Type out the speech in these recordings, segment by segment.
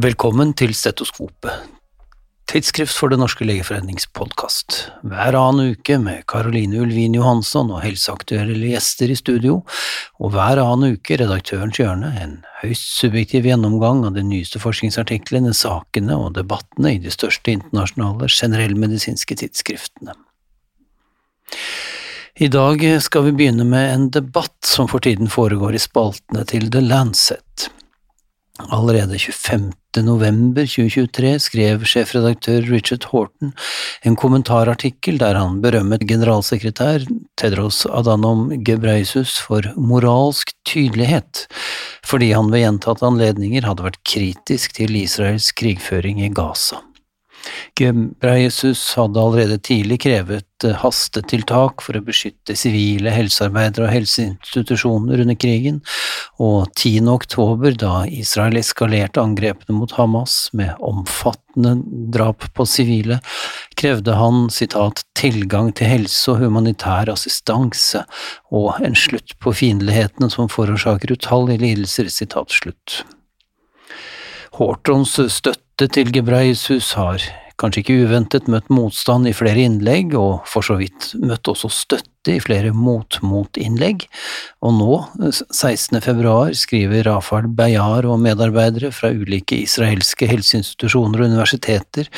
Velkommen til Stetoskopet, tidsskrift for Det norske legeforenings podkast. Hver annen uke med Caroline Ulvin Johansson og helseaktuelle gjester i studio, og hver annen uke Redaktørens hjørne, en høyst subjektiv gjennomgang av de nyeste forskningsartiklene, sakene og debattene i de største internasjonale generellmedisinske tidsskriftene. I dag skal vi begynne med en debatt som for tiden foregår i spaltene til The Lancet. Allerede 25. november 2023 skrev sjefredaktør Richard Horton en kommentarartikkel der han berømmet generalsekretær Tedros Adhanom Gebreisus for moralsk tydelighet, fordi han ved gjentatte anledninger hadde vært kritisk til Israels krigføring i Gaza. Gebreyesus hadde allerede tidlig krevet eh, hastetiltak for å beskytte sivile helsearbeidere og helseinstitusjoner under krigen, og 10. oktober, da Israel eskalerte angrepene mot Hamas med omfattende drap på sivile, krevde han citat, tilgang til helse og humanitær assistanse og en slutt på fiendtlighetene som forårsaker utallige lidelser. Citat slutt. Hortons støtte til Gebreisus har kanskje ikke uventet møtt motstand i flere innlegg, og for så vidt møtt også støtte i flere mot-mot-innlegg, og nå, 16. februar, skriver Rafael Beyar og medarbeidere fra ulike israelske helseinstitusjoner og universiteter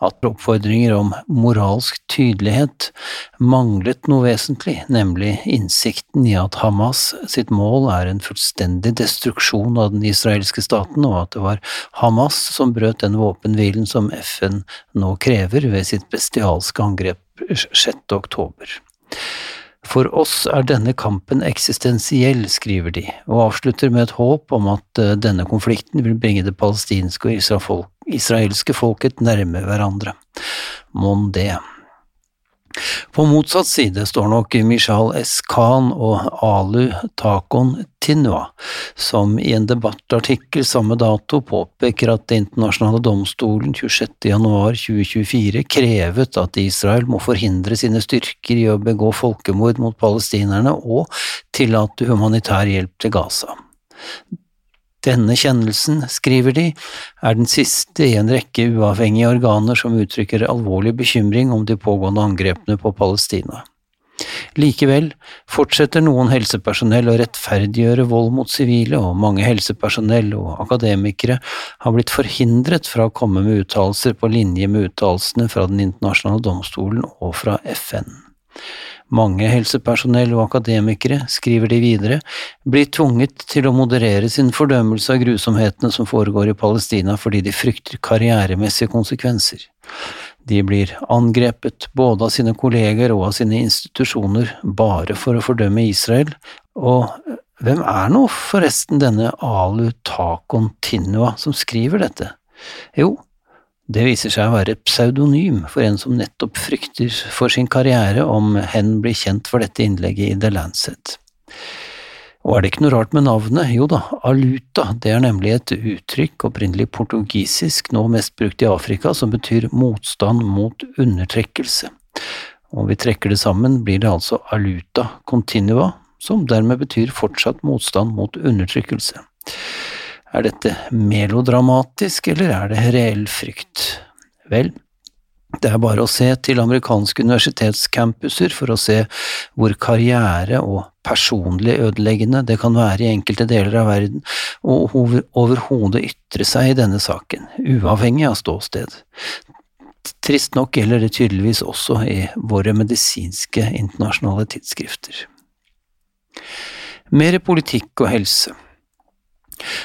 at oppfordringer om moralsk tydelighet manglet noe vesentlig, nemlig innsikten i at Hamas sitt mål er en fullstendig destruksjon av den israelske staten, og at det var Hamas som brøt den våpenhvilen som FN nå krever ved sitt bestialske angrep 6. oktober. For oss er denne kampen eksistensiell, skriver de, og avslutter med et håp om at eh, denne konflikten vil bringe det palestinske og israelske folket nærme hverandre. Mon det. På motsatt side står nok Mishal S. Khan og Alu Takon Tinua, som i en debattartikkel samme dato påpeker at Det internasjonale domstolen 26.1.2024 krevet at Israel må forhindre sine styrker i å begå folkemord mot palestinerne og tillate humanitær hjelp til Gaza. Denne kjennelsen, skriver de, er den siste i en rekke uavhengige organer som uttrykker alvorlig bekymring om de pågående angrepene på Palestina. Likevel fortsetter noen helsepersonell å rettferdiggjøre vold mot sivile, og mange helsepersonell og akademikere har blitt forhindret fra å komme med uttalelser på linje med uttalelsene fra Den internasjonale domstolen og fra FN. Mange helsepersonell og akademikere, skriver de videre, blir tvunget til å moderere sin fordømmelse av grusomhetene som foregår i Palestina fordi de frykter karrieremessige konsekvenser. De blir angrepet både av sine kolleger og av sine institusjoner bare for å fordømme Israel, og hvem er nå forresten denne Alu Takon Tinua som skriver dette? Jo, det viser seg å være et pseudonym for en som nettopp frykter for sin karriere om hen blir kjent for dette innlegget i The Lancet. Og er det ikke noe rart med navnet? Jo da, aluta, det er nemlig et uttrykk, opprinnelig portugisisk, nå mest brukt i Afrika, som betyr motstand mot undertrekkelse. Om vi trekker det sammen, blir det altså aluta continua, som dermed betyr fortsatt motstand mot undertrykkelse. Er dette melodramatisk, eller er det reell frykt? Vel, det er bare å se til amerikanske universitetscampuser for å se hvor karriere og personlig ødeleggende det kan være i enkelte deler av verden, og overhodet ytre seg i denne saken, uavhengig av ståsted. Trist nok gjelder det tydeligvis også i våre medisinske internasjonale tidsskrifter. Mer politikk og helse.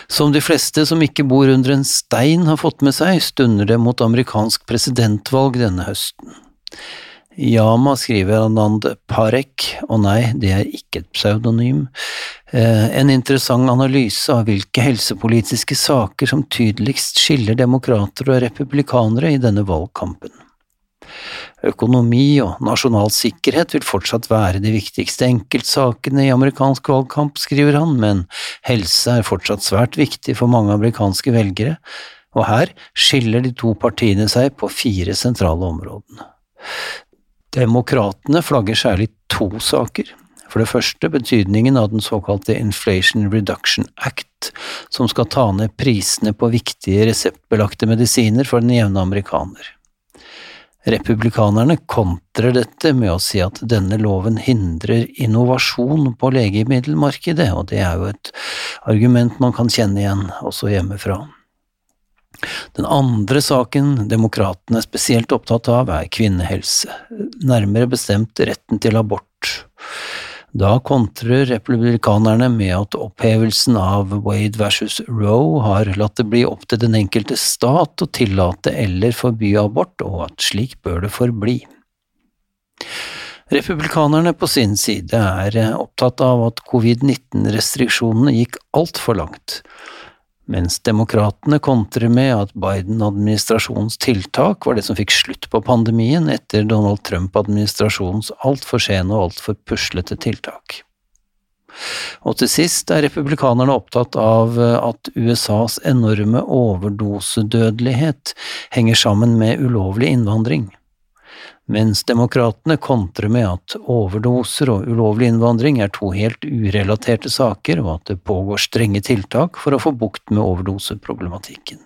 Som de fleste som ikke bor under en stein har fått med seg, stunder det mot amerikansk presidentvalg denne høsten. Yama skriver Anand Parek, og nei, det er ikke et pseudonym, eh, en interessant analyse av hvilke helsepolitiske saker som tydeligst skiller demokrater og republikanere i denne valgkampen. Økonomi og nasjonal sikkerhet vil fortsatt være de viktigste enkeltsakene i amerikansk valgkamp, skriver han, men helse er fortsatt svært viktig for mange amerikanske velgere, og her skiller de to partiene seg på fire sentrale områdene. Demokratene flagger særlig to saker. For det første betydningen av den såkalte Inflation Reduction Act, som skal ta ned prisene på viktige reseptbelagte medisiner for den jevne amerikaner. Republikanerne kontrer dette med å si at denne loven hindrer innovasjon på legemiddelmarkedet, og det er jo et argument man kan kjenne igjen også hjemmefra. Den andre saken demokratene er spesielt opptatt av, er kvinnehelse, nærmere bestemt retten til abort. Da kontrer republikanerne med at opphevelsen av Wade versus Roe har latt det bli opp til den enkelte stat å tillate eller forby abort, og at slik bør det forbli. Republikanerne på sin side er opptatt av at covid-19-restriksjonene gikk altfor langt, mens demokratene kontrer med at Biden-administrasjonens tiltak var det som fikk slutt på pandemien etter Donald Trump-administrasjonens altfor sene og altfor puslete tiltak. Og til sist er republikanerne opptatt av at USAs enorme overdosedødelighet henger sammen med ulovlig innvandring mens demokratene kontrer med at overdoser og ulovlig innvandring er to helt urelaterte saker, og at det pågår strenge tiltak for å få bukt med overdoseproblematikken.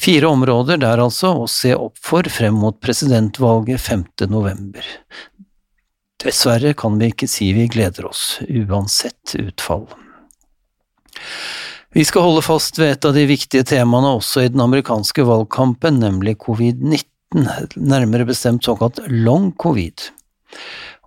Fire områder der altså å se opp for frem mot presidentvalget 5. november. Dessverre kan vi ikke si vi gleder oss, uansett utfall. Vi skal holde fast ved et av de viktige temaene også i den amerikanske valgkampen, nemlig covid-19 nærmere bestemt såkalt long covid.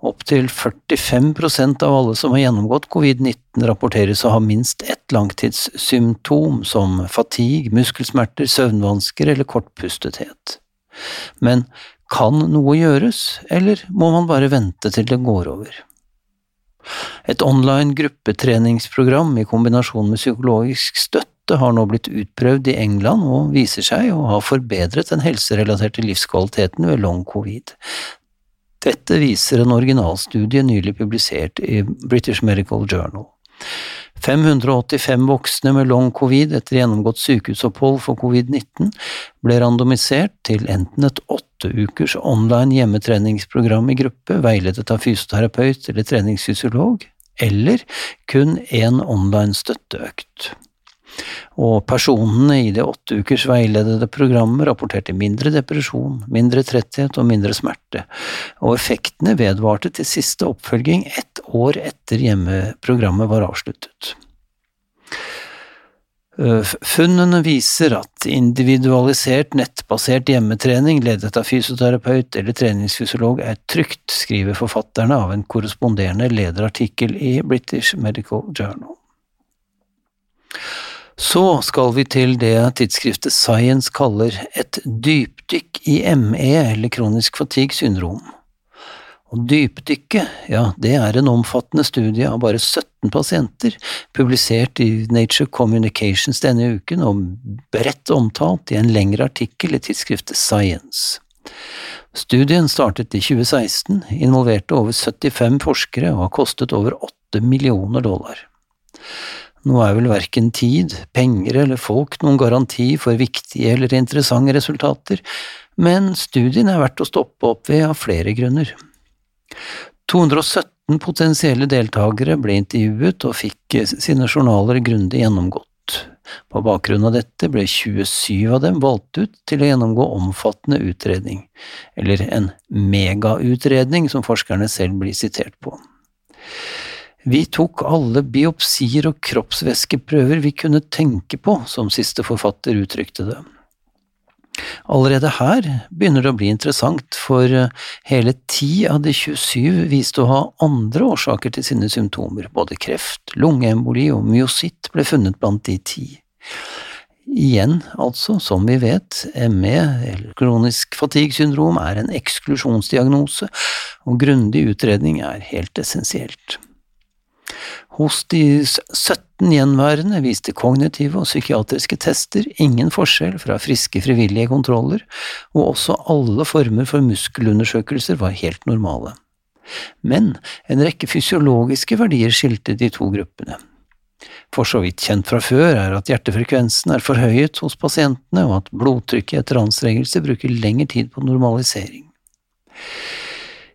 Opptil 45% av alle som har gjennomgått covid-19 rapporteres å ha minst ett langtidssymptom, som fatigue, muskelsmerter, søvnvansker eller kortpustethet. Men kan noe gjøres, eller må man bare vente til det går over? Et online gruppetreningsprogram i kombinasjon med psykologisk støtte måte har nå blitt utprøvd i England og viser seg å ha forbedret den helserelaterte livskvaliteten ved long covid. Dette viser en originalstudie nylig publisert i British Medical Journal. 585 voksne med long covid etter gjennomgått sykehusopphold for covid-19 ble randomisert til enten et åtte ukers online hjemmetreningsprogram i gruppe, veiledet av fysioterapeut eller treningsfysiolog, eller kun én online støtteøkt og personene i det åtte ukers veiledede programmet rapporterte mindre depresjon, mindre tretthet og mindre smerte, og effektene vedvarte til siste oppfølging ett år etter hjemmeprogrammet var avsluttet. Funnene viser at individualisert nettbasert hjemmetrening ledet av fysioterapeut eller treningsfysiolog er trygt, skriver forfatterne av en korresponderende lederartikkel i British Medical Journal. Så skal vi til det tidsskriftet Science kaller et dypdykk i ME, eller kronisk fatigue syndrom. Og dypdykket, ja, det er en omfattende studie av bare 17 pasienter, publisert i Nature Communications denne uken og bredt omtalt i en lengre artikkel i tidsskriftet Science. Studien startet i 2016, involverte over 75 forskere og har kostet over 8 millioner dollar. Nå er vel verken tid, penger eller folk noen garanti for viktige eller interessante resultater, men studien er verdt å stoppe opp ved av flere grunner. 217 potensielle deltakere ble intervjuet og fikk sine journaler grundig gjennomgått. På bakgrunn av dette ble 27 av dem valgt ut til å gjennomgå omfattende utredning, eller en megautredning som forskerne selv blir sitert på. Vi tok alle biopsier og kroppsvæskeprøver vi kunne tenke på, som siste forfatter uttrykte det. Allerede her begynner det å bli interessant, for eh, hele ti av de 27 viste å ha andre årsaker til sine symptomer, både kreft, lungeemboli og myositt ble funnet blant de ti. Igjen, altså, som vi vet, ME, eller kronisk fatigue-syndrom, er en eksklusjonsdiagnose, og grundig utredning er helt essensielt. Hos de 17 gjenværende viste kognitive og psykiatriske tester ingen forskjell fra friske frivillige kontroller, og også alle former for muskelundersøkelser var helt normale. Men en rekke fysiologiske verdier skilte de to gruppene. For så vidt kjent fra før er at hjertefrekvensen er forhøyet hos pasientene, og at blodtrykket etter anstrengelse bruker lengre tid på normalisering.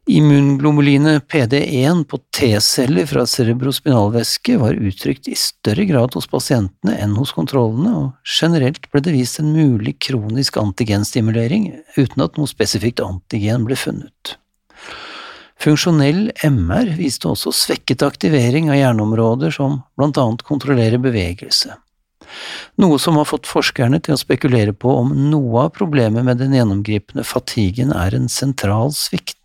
Immunglobulinet PD1 på T-celler fra cerebrospinalvæske var uttrykt i større grad hos pasientene enn hos kontrollene, og generelt ble det vist en mulig kronisk antigenstimulering uten at noe spesifikt antigen ble funnet. Funksjonell MR viste også svekket aktivering av hjerneområder som blant annet kontrollerer bevegelse noe som har fått forskerne til å spekulere på om noe av problemet med den gjennomgripende fatiguen er en sentral svikt,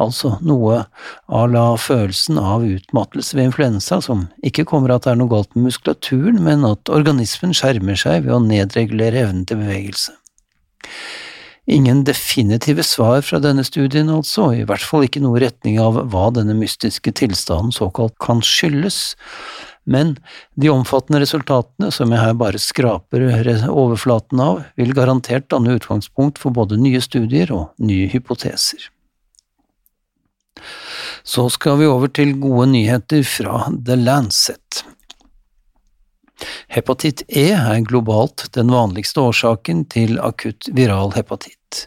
altså noe à la følelsen av utmattelse ved influensa, som ikke kommer at det er noe galt med muskulaturen, men at organismen skjermer seg ved å nedregulere evnen til bevegelse. Ingen definitive svar fra denne studien, altså, i hvert fall ikke noe retning av hva denne mystiske tilstanden såkalt kan skyldes, men de omfattende resultatene, som jeg her bare skraper overflaten av, vil garantert danne utgangspunkt for både nye studier og nye hypoteser. Så skal vi over til gode nyheter fra The Lancet. Hepatitt E er globalt den vanligste årsaken til akutt viral hepatitt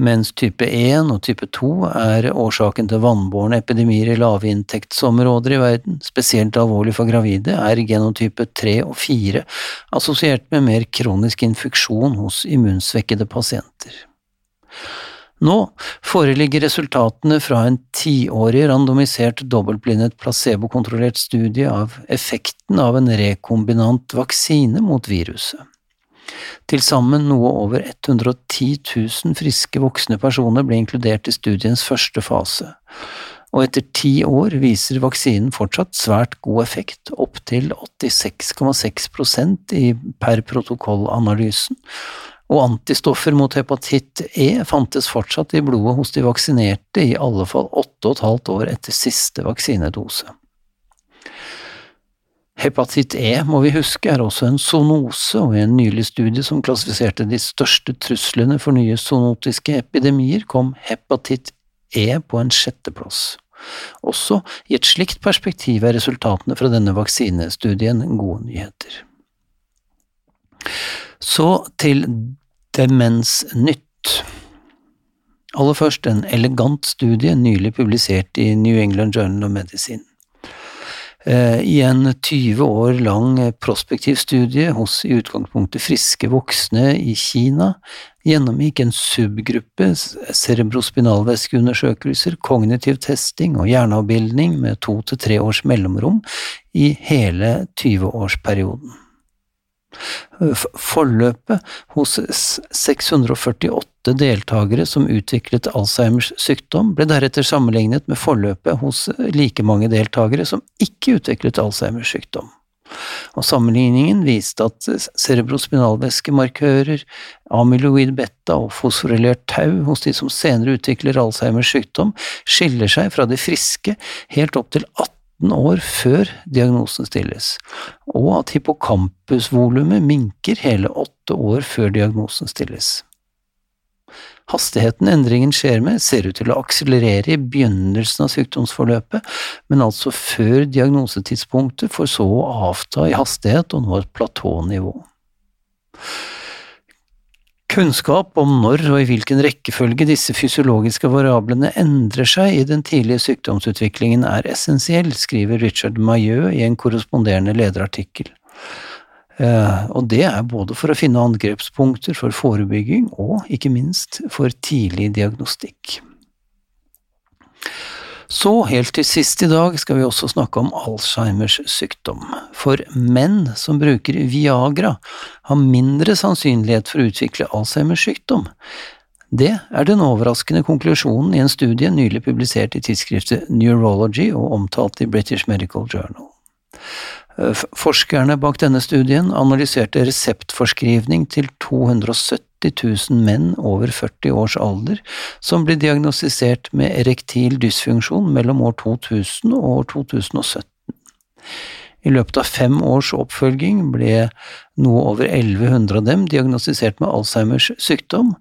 mens type 1 og type 2 er årsaken til vannbårne epidemier i lavinntektsområder i verden. Spesielt alvorlig for gravide er genotype 3 og 4 assosiert med mer kronisk infeksjon hos immunsvekkede pasienter. Nå foreligger resultatene fra en tiårig randomisert dobbeltblindet placebokontrollert studie av effekten av en rekombinant vaksine mot viruset. Til sammen noe over 110 000 friske voksne personer ble inkludert i studiens første fase, og etter ti år viser vaksinen fortsatt svært god effekt, opptil 86,6% i per protokollanalysen, og antistoffer mot hepatitt E fantes fortsatt i blodet hos de vaksinerte i alle fall åtte og et halvt år etter siste vaksinedose. Hepatitt E, må vi huske, er også en zoonose, og i en nylig studie som klassifiserte de største truslene for nye zoonotiske epidemier, kom hepatitt E på en sjetteplass. Også i et slikt perspektiv er resultatene fra denne vaksinestudien gode nyheter. Så til Demensnytt. Aller først en elegant studie nylig publisert i New England Journal of Medicine. Eh, I en 20 år lang prospektiv studie hos i utgangspunktet friske voksne i Kina gjennomgikk en subgruppe cerebrospinalvæskeundersøkelser, kognitiv testing og hjerneavbildning med to til tre års mellomrom i hele 20-årsperioden. Forløpet hos 648 deltakere som utviklet Alzheimers sykdom, ble deretter sammenlignet med forløpet hos like mange deltakere som ikke utviklet Alzheimers sykdom. Og Sammenligningen viste at cerebrospinalvæskemarkører, amyloid beta og fosforylert tau hos de som senere utvikler Alzheimers sykdom, skiller seg fra de friske helt opp til 18 18 år før diagnosen stilles, og at hippocampusvolumet minker hele åtte år før diagnosen stilles. Hastigheten endringen skjer med, ser ut til å akselerere i begynnelsen av sykdomsforløpet, men altså før diagnosetidspunktet, for så å avta i hastighet og nå et platånivå. Kunnskap om når og i hvilken rekkefølge disse fysiologiske variablene endrer seg i den tidlige sykdomsutviklingen er essensiell, skriver Richard Mailleux i en korresponderende lederartikkel. Eh, og det er både for å finne angrepspunkter for forebygging og, ikke minst, for tidlig diagnostikk. Så helt til sist i dag skal vi også snakke om Alzheimers sykdom. For menn som bruker Viagra, har mindre sannsynlighet for å utvikle Alzheimers sykdom. Det er den overraskende konklusjonen i en studie nylig publisert i tidsskriftet Neurology og omtalt i British Medical Journal. Forskerne bak denne studien analyserte reseptforskrivning til 270 000 menn over 40 års alder som ble diagnostisert med erektil dysfunksjon mellom år 2000 og år 2017. I løpet av fem års oppfølging ble noe over 1100 av dem diagnostisert med Alzheimers sykdom,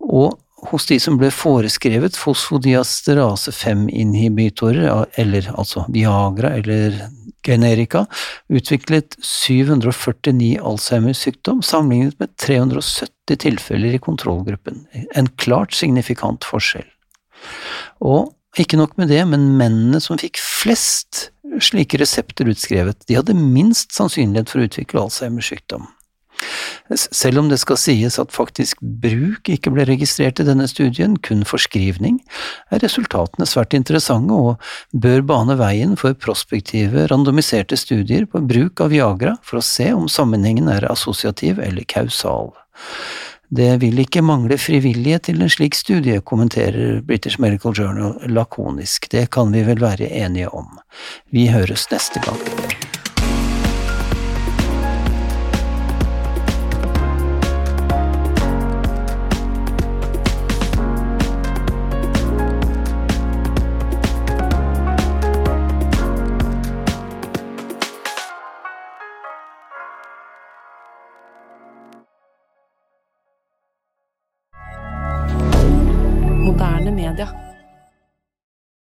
og hos de som ble foreskrevet fosfodiasterase 5-inhibitorer, eller altså Viagra eller generika, utviklet 749 Alzheimers sykdom sammenlignet med 370 tilfeller i kontrollgruppen, en klart signifikant forskjell. Og ikke nok med det, men mennene som fikk flest slike resepter utskrevet, de hadde minst sannsynlighet for å utvikle Alzheimers sykdom. Selv om det skal sies at faktisk bruk ikke ble registrert i denne studien, kun forskrivning, er resultatene svært interessante og bør bane veien for prospektive, randomiserte studier på bruk av Viagra for å se om sammenhengen er assosiativ eller kausal. Det vil ikke mangle frivillige til en slik studie, kommenterer British Medical Journal lakonisk, det kan vi vel være enige om. Vi høres neste gang.